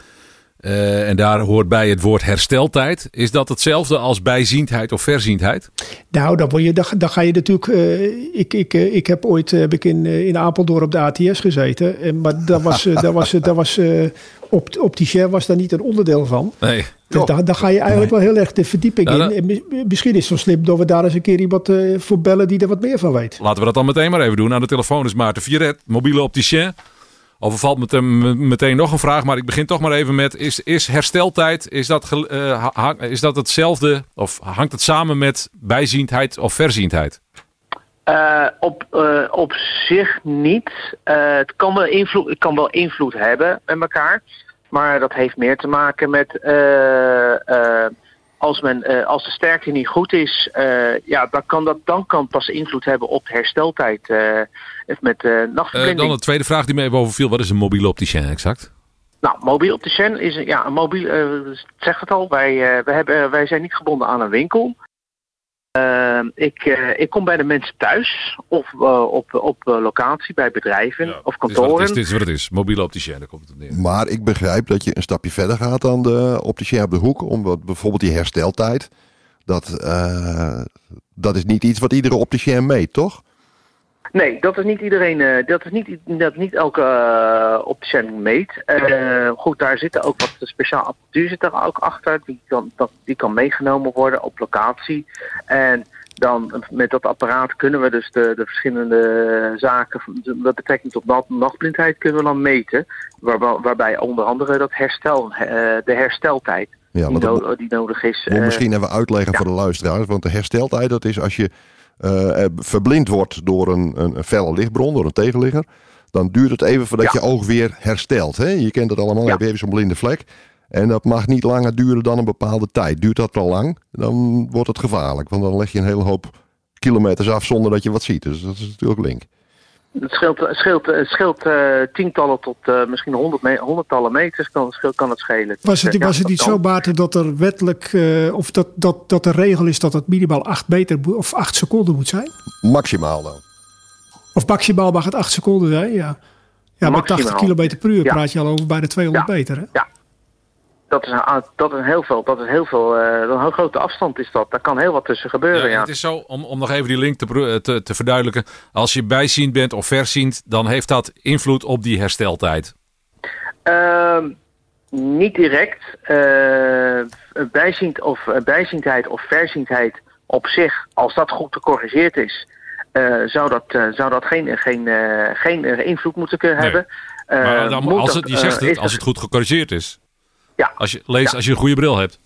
Eh, en daar hoort bij het woord hersteltijd. Is dat hetzelfde als bijziendheid of verziendheid? Nou, dan, word je, dan, dan ga je natuurlijk. eh, ik, ik, eh, ik heb ooit heb ik in, in Apeldoorn op de ATS gezeten. En, maar daar was, daar was, daar was op, op die share was daar niet een onderdeel van. Nee. Dus daar, daar ga je eigenlijk wel heel erg de verdieping Ja, in. dat- En mis- misschien is het zo slim dat we daar eens een keer iemand voor bellen die er wat meer van weet. Laten we dat dan meteen maar even doen. Aan de telefoon is Maarten Vieret, mobiele opticien. Overvalt me te- m- meteen nog een vraag, maar ik begin toch maar even met: is, is hersteltijd is dat, hang- is dat hetzelfde of hangt het samen met bijziendheid of verziendheid? Eh, op, eh, op zich niet. Het, kan wel invloed, het kan wel invloed hebben met elkaar. Maar dat heeft meer te maken met als, men, eh, als de sterkte niet goed is, eh, ja, dan kan dat dan kan pas invloed hebben op de hersteltijd. eh, met nachtverblinding. dan de tweede vraag die me even overviel: wat is een mobiele opticien exact? Nou, mobiel opticien is een- ja, een mobiel, het zegt het al, wij, wij, hebben, wij zijn niet gebonden aan een winkel. Eh, ik, eh, ik kom bij de mensen thuis of eh, op, op eh, locatie bij bedrijven of kantoren. het is, dit is wat het is. Mobiele opticien, daar komt het neer. Maar ik begrijp dat je een stapje verder gaat dan de opticien op de hoek. Omdat bijvoorbeeld die hersteltijd. Dat, eh, dat is niet iets wat iedere opticien meet, toch? Nee, dat is niet iedereen, eh, dat is niet, dat niet elke uh, opticien meet. Eh, goed, daar zitten ook wat speciaal apparatuur zit er ook achter. Die kan, dat, die kan meegenomen worden op locatie. En dan met dat apparaat kunnen we dus de, de verschillende zaken met betrekking tot nacht, nachtblindheid kunnen we dan meten. Waar, waarbij onder andere dat herstel, de hersteltijd Ja, die, no- die nodig is. misschien even uitleggen ja. voor de luisteraars. Want de hersteltijd, dat is als je eh, eh, verblind wordt door een, een, een felle lichtbron, door een tegenligger. Dan duurt het even voordat Ja. je oog weer herstelt. Hè? Je kent het allemaal, Ja. heb je even zo'n blinde vlek. En dat mag niet langer duren dan een bepaalde tijd. Duurt dat te lang, dan wordt het gevaarlijk. Want dan leg je een hele hoop kilometers af zonder dat je wat ziet. Dus dat is natuurlijk link. Het scheelt, scheelt, eh, tientallen tot eh, misschien honderd me honderdtallen meters kan, kan het schelen. Was het, Ja, was het niet kan. zo, Baarten, dat er wettelijk, eh, of dat, dat, dat de regel is dat het minimaal 8 meter of 8 seconden moet zijn? Maximaal dan. Of maximaal mag het 8 seconden zijn, ja. Ja, met 80 Maximaal. km per uur Ja. praat je al over bijna 200 Ja. meter. Hè? Dat is, een, dat is heel veel. Dat is heel veel. eh, een heel grote afstand is dat. Daar kan heel wat tussen gebeuren. Ja, Ja, Het is zo, om, om nog even die link te, pro- te, te verduidelijken. Als je bijziend bent of verziend, dan heeft dat invloed op die hersteltijd. Ehm, niet direct. eh bijziend of, eh, bijziendheid of verziendheid op zich, als dat goed gecorrigeerd is, eh, zou, dat, eh, zou dat geen, geen, eh, geen eh, invloed moeten kunnen Nee. hebben. Eh, Maar dan, als het, je eh, zegt het, als het goed gecorrigeerd is. Ja. Als je, lees, Ja. als je een goede bril hebt.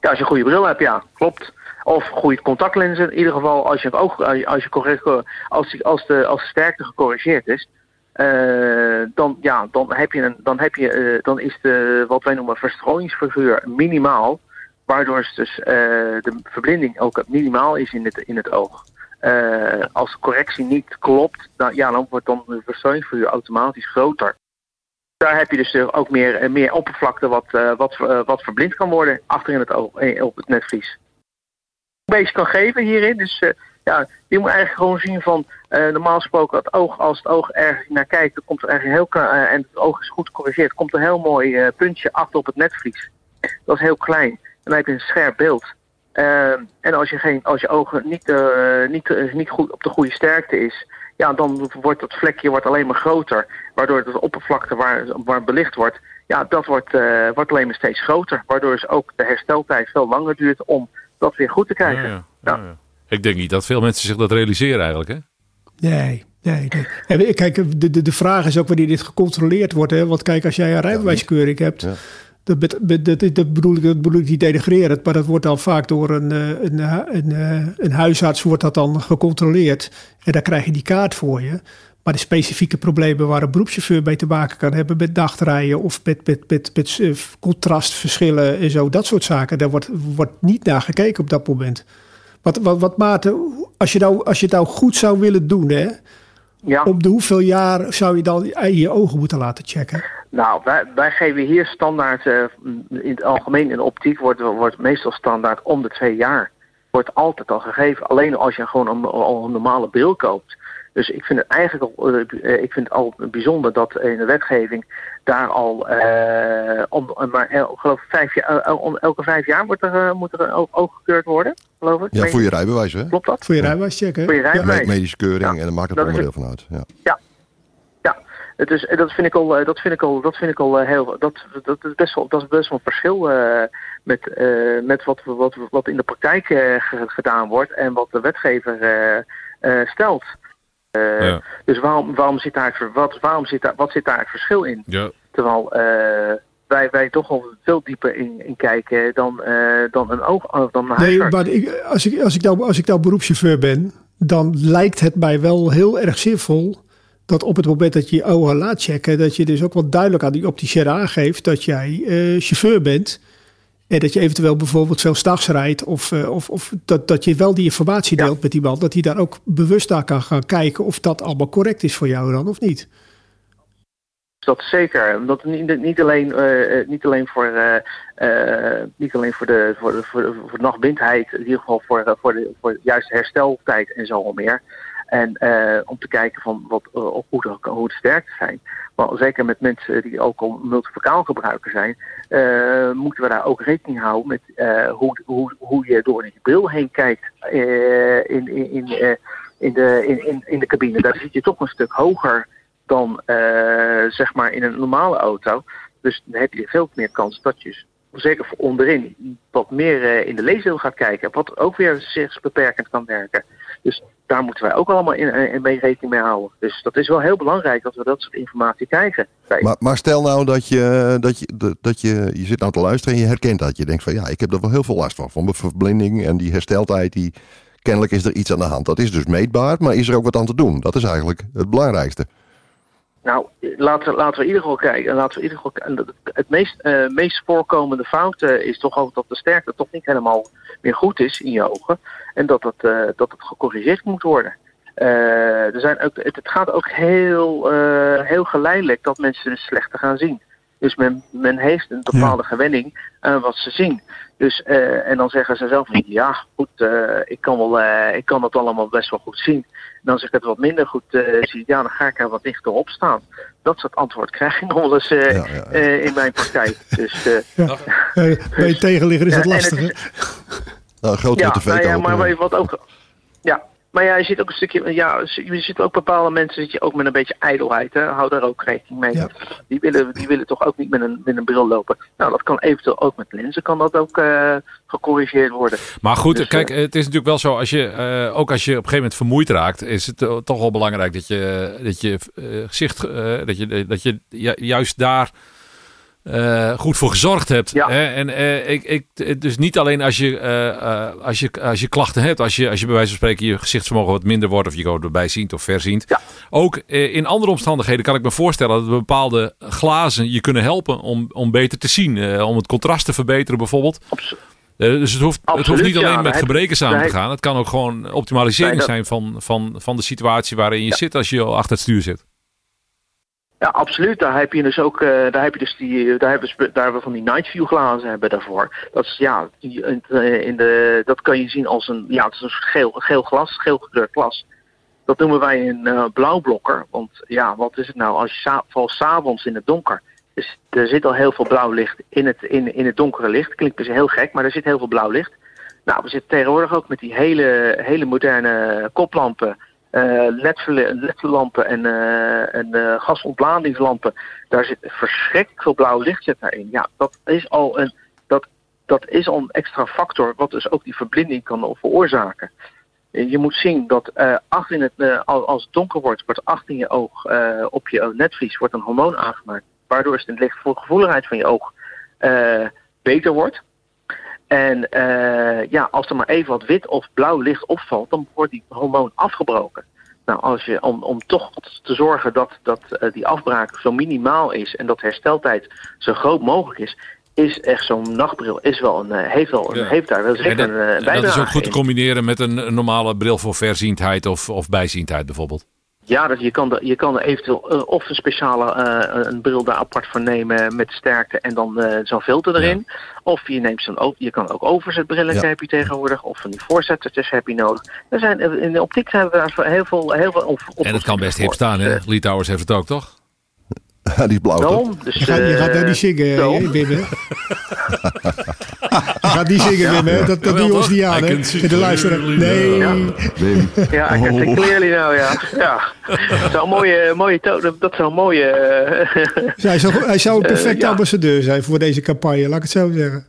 Ja, als je een goede bril hebt, ja, klopt. Of goede contactlenzen. In ieder geval, als je het oog, als je correct, als, die- als, de, als de sterkte gecorrigeerd is, eh, dan, ja, dan heb je een, dan heb je, eh, dan is de wat wij noemen verstrooiingsfiguur minimaal, waardoor dus eh, de verblinding ook minimaal is in het, in het oog. Eh, als de correctie niet klopt, dan, ja, dan wordt dan de verstrooiingsfiguur automatisch groter. Daar heb je dus eh, ook meer, eh, meer oppervlakte wat, eh, wat, wat verblind kan worden achterin het oog, op het netvlies. Een beetje kan geven hierin. Dus ja, je moet eigenlijk gewoon zien van normaal gesproken het oog, als het oog ergens naar kijkt, dan komt er eigenlijk heel en het oog is goed gecorrigeerd, komt een heel mooi puntje achter op het netvlies. Dat is heel klein. En dan heb je een scherp beeld. Eh, en als je, geen, als je ogen niet, niet, niet goed op de goede sterkte is, ja, dan wordt dat vlekje wordt alleen maar groter. Waardoor de oppervlakte waar, waar belicht wordt, ja, dat wordt, eh, wordt alleen maar steeds groter. Waardoor dus ook de hersteltijd veel langer duurt om dat weer goed te krijgen. Ja, ja. Ja. Ja, ja. Ik denk niet dat veel mensen zich dat realiseren eigenlijk. Hè? Nee, nee, nee. En kijk, de, de, de vraag is ook wanneer dit gecontroleerd wordt. Hè? Want kijk, als jij een rijbewijskeuring hebt, Ja. Dat, dat, dat, bedoel ik, dat bedoel ik niet denigrerend, maar dat wordt dan vaak door een, eh, een, eh, een, eh, een huisarts wordt dat dan gecontroleerd. En daar krijg je die kaart voor je. Maar de specifieke problemen waar een beroepschauffeur mee te maken kan hebben met nachtrijden of met, met, met, met contrastverschillen en zo, dat soort zaken, daar wordt, wordt niet naar gekeken op dat moment. Wat, wat, wat Maarten, als je, nou, als je het nou goed zou willen doen, hè, Ja. op de hoeveel jaar zou je dan je ogen moeten laten checken? Nou, wij, wij geven hier standaard, eh, in het algemeen in de optiek wordt, wordt meestal standaard om de twee jaar. Wordt altijd al gegeven, alleen als je gewoon een, al een normale bril koopt. Dus ik vind het eigenlijk al, eh, ik vind het al bijzonder dat in de wetgeving daar al, eh, om, maar el, geloof ik vijf jaar, el- om elke vijf jaar wordt er, eh, moet er een oog, oog gekeurd worden, geloof ik. Ja, voor je rijbewijs, hè? Klopt dat? Voor je rijbewijs checken? Voor je rijbewijs. Medische keuring Ja, en dan maakt het dat is onderdeel van uit. Ja. Ja, het is, dat vind ik al, eh, dat vind ik al, dat vind ik al eh, heel, dat, dat is best wel, dat is best wel een verschil eh, met, eh, met wat, wat, wat in de praktijk eh, ge- gedaan wordt en wat de wetgever eh, eh, stelt. Eh, Ja. Dus waarom, waarom zit daar, wat, waarom zit daar, wat zit daar het verschil in? Ja. Terwijl eh, wij, wij toch wel veel dieper in, in kijken dan, eh, dan een oog, eh, dan een Nee, maar ik, als, ik, als, ik nou, als ik nou beroepschauffeur ben, dan lijkt het mij wel heel erg zinvol dat op het moment dat je je ogen laat checken, dat je dus ook wel duidelijk aan die opticien aangeeft dat jij eh, chauffeur bent. En dat je eventueel bijvoorbeeld veel s'nachts rijdt. Of, eh, of, of dat, dat je wel die informatie Ja. deelt met die man. Dat hij daar ook bewust naar kan gaan kijken of dat allemaal correct is voor jou dan of niet. Dat zeker. Omdat niet, niet, alleen, eh, niet alleen voor, niet alleen voor de, voor de, voor de, voor de nachtblindheid, in ieder geval voor, voor, de, voor de juiste hersteltijd en zo al meer. En eh, om te kijken van wat, op hoe, de, hoe de zijn. Maar zeker met mensen die ook al multifocaal gebruiker zijn, eh, moeten we daar ook rekening houden met hoe, hoe, hoe je door die bril heen kijkt in, in, in, in, de, in, in, in de cabine. Daar zit je toch een stuk hoger dan zeg maar in een normale auto. Dus dan heb je veel meer kans dat je zeker voor onderin wat meer in de leesdeel gaat kijken. Wat ook weer zichtsbeperkend kan werken. Dus daar moeten wij ook allemaal in, in mee rekening mee houden. Dus dat is wel heel belangrijk dat we dat soort informatie krijgen. Maar, maar stel nou dat je, dat, je, dat je, je zit nou te luisteren en je herkent dat. Je denkt van ja, ik heb er wel heel veel last van. Van mijn verblinding en die hersteltijd. Die, kennelijk is er iets aan de hand. Dat is dus meetbaar, maar is er ook wat aan te doen? Dat is eigenlijk het belangrijkste. Nou, laten, laten we in ieder geval kijken. Laten we in ieder het meest, eh, meest voorkomende fout eh, is toch ook dat de sterkte toch niet helemaal meer goed is in je ogen. En dat het, eh, dat het gecorrigeerd moet worden. Er zijn ook, het, het gaat ook heel, heel geleidelijk dat mensen dus slechter gaan zien. Dus men, men heeft een bepaalde gewenning aan wat ze zien. Dus, eh, en dan zeggen ze zelf van ja, goed, eh, ik, kan wel, eh, ik kan dat allemaal best wel goed zien. En als ik het wat minder goed zie, ja, dan ga ik er wat dichter op staan. Dat soort antwoord krijg ik nog wel eens Ja, ja, ja. in mijn praktijk. Dus, (laughs) Ja. (laughs) Bij je tegenligger is dat en lastig. het hè? Nou, grote ja, nou ja, maar wat ook. Maar ja, je ziet ook een stukje. Ja, je ziet ook bepaalde mensen zit je ook met een beetje ijdelheid. Hè? Hou daar ook rekening mee. Ja. Die, willen, die willen toch ook niet met een, met een bril lopen. Nou, dat kan eventueel ook met lenzen, kan dat ook eh, gecorrigeerd worden. Maar goed, Dus, kijk, eh, het is natuurlijk wel zo, als je, eh, ook als je op een gegeven moment vermoeid raakt, is het toch wel belangrijk dat je, dat je gezicht, dat je, dat je ju- juist daar eh, goed voor gezorgd hebt. Ja. Hè? En eh, ik, ik, dus niet alleen als je, eh, als, je, als je klachten hebt, als je, als je bij wijze van spreken je gezichtsvermogen wat minder wordt of je gewoon erbij ziet of verziend. Ja. Ook in andere omstandigheden kan ik me voorstellen dat bepaalde glazen je kunnen helpen om, om beter te zien. om het contrast te verbeteren bijvoorbeeld. Dus het hoeft, het hoeft niet alleen ja, met gebreken samen te gaan. Het kan ook gewoon optimalisering zijn van, van, van de situatie waarin je zit als je al achter het stuur zit. Ja, absoluut. Daar heb je dus ook, eh, daar heb je dus die, daar hebben, we, daar hebben van die night view glazen hebben daarvoor. Dat is ja, die, in, de- in de, dat kan je zien als een, ja, het is een soort geel, geel glas, geel gekleurd glas. Dat noemen wij een eh, blauwblokker. Want ja, wat is het nou als je vooral s'avonds in het donker. Dus er zit al heel veel blauw licht in het, in, in het donkere licht. Klinkt dus heel gek, maar er zit heel veel blauw licht. Nou, we zitten tegenwoordig ook met die hele, hele moderne koplampen, eh LED-lampen en, eh en eh, gasontladingslampen. Daar zit verschrikkelijk veel blauw licht zit daarin. Ja, dat is al een, dat, dat is al een extra factor, wat dus ook die verblinding kan veroorzaken. Eh, Je moet zien dat eh achter in het, eh, al- als het donker wordt, wordt achter in je oog, eh, op je netvlies, wordt een hormoon aangemaakt. Waardoor het lichtgevoeligheid van je oog eh, beter wordt. En eh, ja, als er maar even wat wit of blauw licht opvalt, dan wordt die hormoon afgebroken. Nou, als je, om, om toch te zorgen dat, dat eh, die afbraak zo minimaal is en dat hersteltijd zo groot mogelijk is, is echt zo'n nachtbril is wel een, eh, heeft, wel een, Ja. heeft daar wel zeker dat, een, en bijdrage dat is ook goed te in. combineren met een, een normale bril voor verziendheid of, of bijziendheid bijvoorbeeld. Ja, dat je, kan er, je kan er eventueel eh, of een speciale eh, een bril daar apart voor nemen met sterkte en dan eh, zo'n filter erin. Of je neemt zo'n ook, je kan ook overzetbrillen Ja. heb je tegenwoordig, of van die voorzettertjes heb je nodig. Er zijn, in de optiek hebben we daar heel veel, heel veel op, En het kan best hip staan, hè? Lee Towers heeft het ook, toch? die is blauw. toch? Daarom, dus, Je gaat, je gaat eh, niet zingen, zo. (laughs) gaat niet zingen, Wim, hè? Dat, dat doe je ons niet aan, hè? de luisteraar. Nee. Ja. Wim. Ja, ik heb het clearly nou, ja. ja. (laughs) Dat zou een mooie, mooie dat zou een mooie... eh, hij, zou, hij zou een (laughs) perfecte ja. ambassadeur zijn voor deze campagne, laat ik het zo zeggen.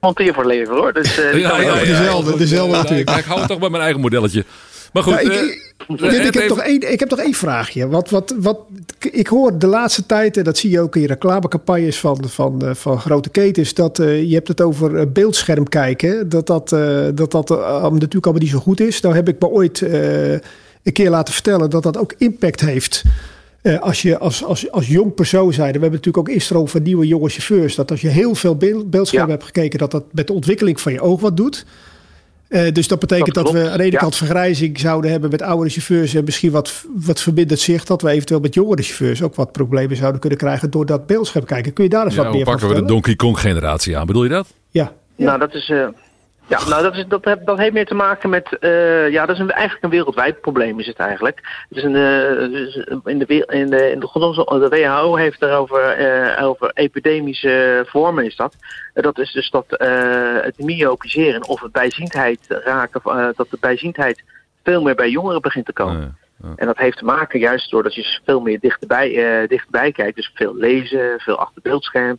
monteer voor leven hoor. Dus, eh, die kan wel. dezelfde, dezelfde natuurlijk. Ik hou toch bij mijn eigen modelletje. Maar goed, ik, eh, ik, heb toch één, ik heb toch één vraagje. Wat, wat, wat, ik hoor de laatste tijd, en dat zie je ook in reclamecampagnes van, van, eh, van grote ketens, dat eh, je hebt het over beeldscherm kijken. Dat dat, dat, dat natuurlijk allemaal niet zo goed is. Nou heb ik me ooit een keer laten vertellen dat dat ook impact heeft. Als je als, als, als jong persoon zijnde, we hebben natuurlijk ook instroom van nieuwe jonge chauffeurs, dat als je heel veel beeld, beeldschermen Ja. hebt gekeken, dat dat met de ontwikkeling van je oog wat doet. Eh, dus dat betekent Dat dat, we aan de ene ja. kant vergrijzing zouden hebben met oudere chauffeurs en misschien wat, wat verbindend zicht, dat we eventueel met jongere chauffeurs ook wat problemen zouden kunnen krijgen door dat beeldscherm kijken. Kun je daar eens ja, wat meer van pakken we de? Donkey Kong generatie aan? Bedoel je dat? Ja. Nou, dat is. eh, ja, nou, dat, is, dat, heb, dat heeft meer te maken met. eh, ja, dat is een, eigenlijk een wereldwijd probleem, is het eigenlijk. Het is een, eh, dus in, de, in, de, in de, de WHO heeft erover eh, over epidemische vormen, is dat. Dat is dus dat het myopiseren of het bijziendheid raken, dat de bijziendheid veel meer bij jongeren begint te komen. En dat heeft te maken juist doordat je veel meer dichterbij, eh, dichterbij kijkt. Dus veel lezen, veel achter beeldscherm.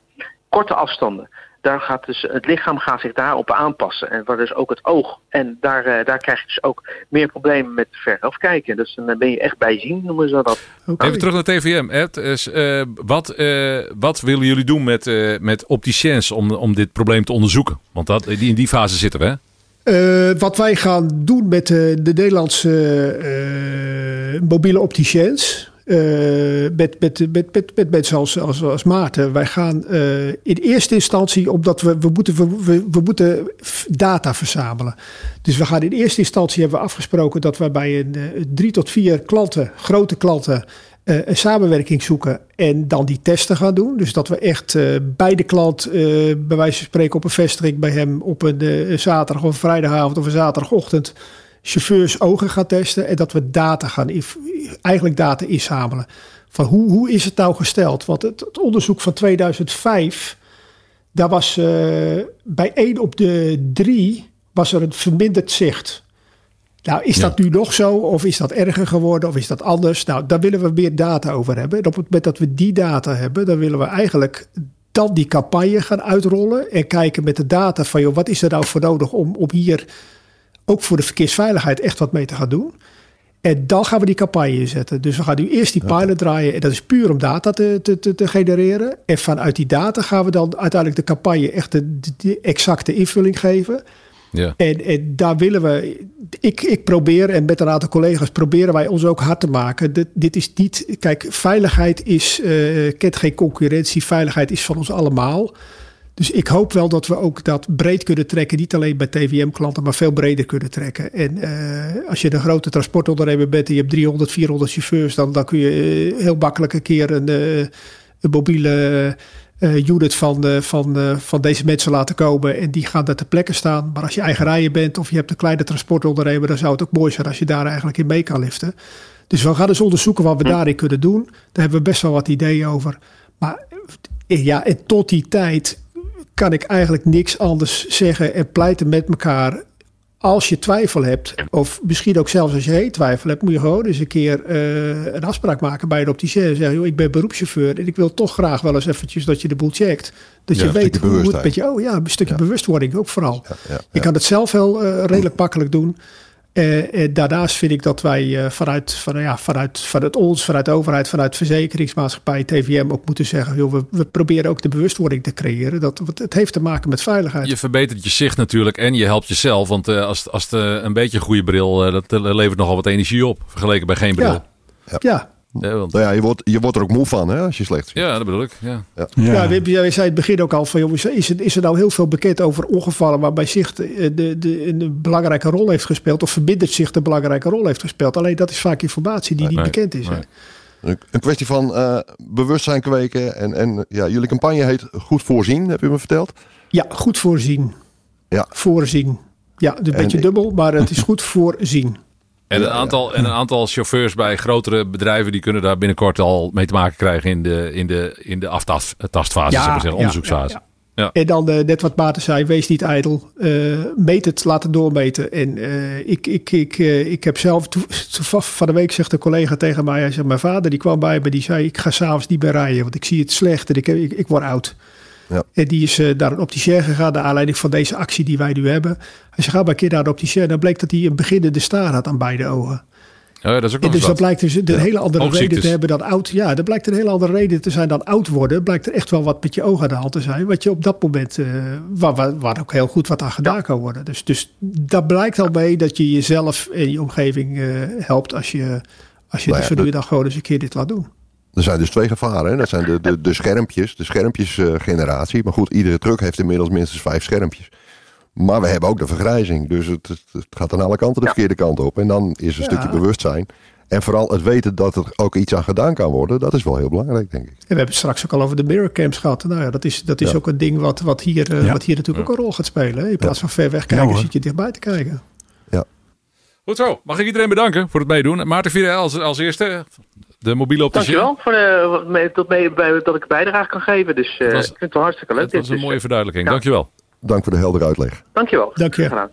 Korte afstanden. Daar gaat dus, het lichaam gaat zich daarop aanpassen. En waar dus ook het oog. En daar, eh, daar krijg je dus ook meer problemen met veraf kijken. Dus dan ben je echt bijzien, noemen ze dat. Even terug naar TVM. Ed. Dus, eh, wat, eh, wat willen jullie doen met, eh met opticiens om, om dit probleem te onderzoeken? Want dat, die, in die fase zitten we, hè? Eh, wat wij gaan doen met de, de Nederlandse eh, mobiele opticiens. Eh, met, met, met, met, met mensen als, als, als Maarten. Wij gaan eh, in eerste instantie, omdat we, we, moeten, we, we, moeten data verzamelen. Dus we gaan in eerste instantie hebben we afgesproken dat we bij een eh, drie tot vier klanten, grote klanten, eh, een samenwerking zoeken en dan die testen gaan doen. Dus dat we echt eh, bij de klant, eh, bij wijze van spreken op een vestiging bij hem op een eh, zaterdag of een vrijdagavond of een zaterdagochtend chauffeurs ogen gaan testen en dat we data gaan, eigenlijk data inzamelen. Van hoe, hoe is het nou gesteld? Want het, het onderzoek van 2005, daar was eh, bij één op de drie was er een verminderd zicht. Nou, is Ja. dat nu nog zo? Of is dat erger geworden? Of is dat anders? Nou, daar willen we meer data over hebben. En op het moment dat we die data hebben, dan willen we eigenlijk dan die campagne gaan uitrollen. En kijken met de data van, joh, wat is er nou voor nodig om, om hier ook voor de verkeersveiligheid echt wat mee te gaan doen. En dan gaan we die campagne inzetten. Dus we gaan nu eerst die pilot draaien. En dat is puur om data te, te, te, genereren. En vanuit die data gaan we dan uiteindelijk de campagne echt de, de- de exacte invulling geven. Ja. En, en daar willen we, ik, ik probeer en met een aantal collega's proberen wij ons ook hard te maken. Dit, dit is niet, kijk, veiligheid is, eh, kent geen concurrentie. Veiligheid is van ons allemaal. Dus ik hoop wel dat we ook dat breed kunnen trekken. Niet alleen bij TVM-klanten, maar veel breder kunnen trekken. En uh, als je een grote transportondernemer bent en je hebt 300, 400 chauffeurs, dan, dan kun je heel makkelijk een keer een, een mobiele unit van, van, van deze mensen laten komen. En die gaan daar ter plekke staan. Maar als je eigen rijden bent of je hebt een kleine transportondernemer, dan zou het ook mooi zijn als je daar eigenlijk in mee kan liften. Dus we gaan dus onderzoeken wat we daarin kunnen doen. Daar hebben we best wel wat ideeën over. Maar ja, en tot die tijd kan ik eigenlijk niks anders zeggen en pleiten met elkaar als je twijfel hebt, of misschien ook zelfs als je geen twijfel hebt, moet je gewoon eens een keer uh, een afspraak maken bij de opticien. En zeggen, joh, ik ben beroepschauffeur en ik wil toch graag wel eens eventjes dat je de boel checkt. Dat Ja, je een weet hoe het met je, oh ja, een stukje bewustwording ook vooral. Ja, ja, Je kan het zelf wel eh, redelijk makkelijk doen. Eh, en daarnaast vind ik dat wij eh, vanuit, van, ja, vanuit, vanuit ons, vanuit de overheid, vanuit verzekeringsmaatschappij, TVM ook moeten zeggen: joh, we, we proberen ook de bewustwording te creëren. Dat, want het heeft te maken met veiligheid. Je verbetert je zicht natuurlijk en je helpt jezelf. Want eh, als, als het eh, een beetje een goede bril, eh, dat eh, levert nogal wat energie op. Vergeleken bij geen bril. ja. Ja. Ja, want, Nou ja, je wordt, je wordt er ook moe van hè, als je slecht ziet. ja, dat bedoel ik. Ja. Ja, we, we zei in het begin ook al van jongens, is er, is er nou heel veel bekend over ongevallen waarbij zicht eh, de, de, een belangrijke rol heeft gespeeld of verbindend zicht een belangrijke rol heeft gespeeld. Alleen dat is vaak informatie die niet Nee, bekend is. nee. Een, een kwestie van eh, bewustzijn kweken. En, en ja, jullie campagne heet Goed Voorzien, heb je me verteld. Ja, goed voorzien. Ja. Voorzien. Ja, een beetje ik- dubbel, maar het is goed voorzien. En, een aantal, en een aantal chauffeurs bij grotere bedrijven die kunnen daar binnenkort al mee te maken krijgen in de, in de, in de aftastfase, zeggen, onderzoeksfase. Ja. En dan eh, net wat Maarten zei, wees niet ijdel. Eh, meet het, laat het doormeten. En eh, ik, ik, ik, ik heb zelf, (laughs) van de week zegt een collega tegen mij, hij zegt, mijn vader die kwam bij me, die zei, ik ga s'avonds niet meer rijden, want ik zie het slecht en ik, ik, ik word oud. Ja. En die is eh, naar een opticien gegaan, naar aanleiding van deze actie die wij nu hebben. Hij zei, ga maar een keer naar de opticien. En dan bleek dat hij een beginnende staar had aan beide ogen. Ja, dat is ook En dus dat wat. blijkt dus een hele andere reden te hebben dan oud. Ja, dat blijkt een hele andere reden te zijn dan oud worden. Blijkt er echt wel wat met je ogen aan de hand te zijn. Wat je op dat moment, eh, waar, waar, waar ook heel goed wat aan gedaan kan worden. Dus, dus dat blijkt al mee dat je jezelf en je omgeving eh, helpt als je, als je Nou dus dan gewoon eens een keer dit laat doen. Er zijn dus twee gevaren. Hè? Dat zijn de, de, de schermpjes, de schermpjesgeneratie. maar goed, iedere truck heeft inmiddels minstens vijf schermpjes. Maar we hebben ook de vergrijzing. Dus het, het, het gaat aan alle kanten de verkeerde kant op. En dan is een Ja. stukje bewustzijn. En vooral het weten dat er ook iets aan gedaan kan worden. Dat is wel heel belangrijk, denk ik. En we hebben het straks ook al over de mirrorcams gehad. Nou ja, dat is, dat is Ja. ook een ding wat, wat, hier, eh, Ja. wat hier natuurlijk ook een rol gaat spelen. In plaats van ver weg kijken, zit je dichtbij te kijken. Goed zo. Mag ik iedereen bedanken voor het meedoen. Maarten Virel als, als eerste. De mobiele opticien. Dankjewel voor de, mee- tot mee, bij, dat ik een bijdrage kan geven. Dus eh, Dat was- ik vind het wel hartstikke leuk. Dat dit, een dus, mooie eh, verduidelijking. ja. Dankjewel. Dank voor de heldere uitleg. Dankjewel. Dank je. Graag gedaan.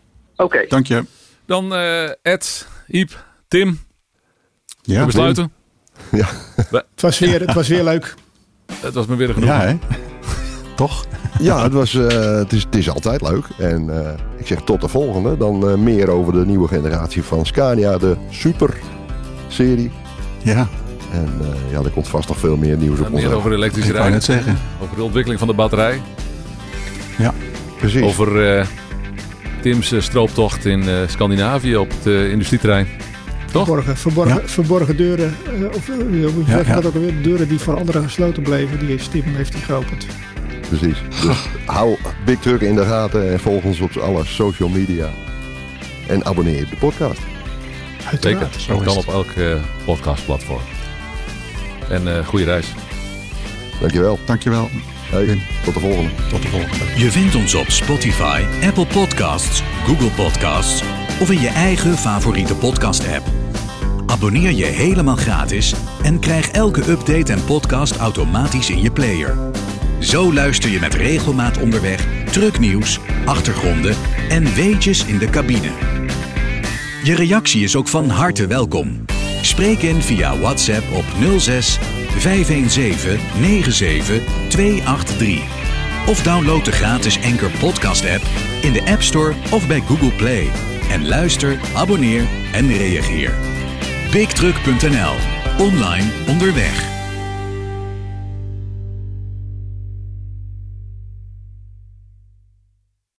Oké. Dank je. Dan eh, Ed, Iep, Tim. Ja, we besluiten. Ja, (laughs) Het was weer, het was weer leuk. (laughs) Het was me weer genoeg. Ja, hè? (laughs) Toch? ja het, was, eh, het, is, het is altijd leuk. En eh, ik zeg tot de volgende. Dan eh, meer over de nieuwe generatie van Scania. De Super-serie. Ja, En eh, ja, er komt vast nog veel meer nieuws op ons meer over elektrische rijden. zeggen. Over de ontwikkeling van de batterij. Ja, Precies. Over eh, Tim's eh, strooptocht in eh, Scandinavië op het industrieterrein. Toch? Verborgen, verborgen, Ja. verborgen deuren. eh, of hoe zeg je ja. dat ook alweer? Deuren die voor anderen gesloten bleven. Die heeft Tim heeft die geopend. Precies. Dus hou Big Truck in de gaten en volg ons op alle social media. En abonneer je op de podcast. Zeker. Uiteraard. Dat Zo kan op elk eh, podcastplatform. En eh goede reis. Dankjewel. dankjewel. Hey, tot de volgende. Tot de volgende. Je vindt ons op Spotify, Apple Podcasts, Google Podcasts of in je eigen favoriete podcast-app. Abonneer je helemaal gratis en krijg elke update en podcast automatisch in je player. Zo luister je met regelmaat onderweg trucknieuws, achtergronden en weetjes in de cabine. Je reactie is ook van harte welkom. Spreek in via WhatsApp op 06 517 97 283. Of download de gratis Anchor Podcast app in de App Store of bij Google Play. En luister, abonneer en reageer. BigTruck.nl. Online onderweg.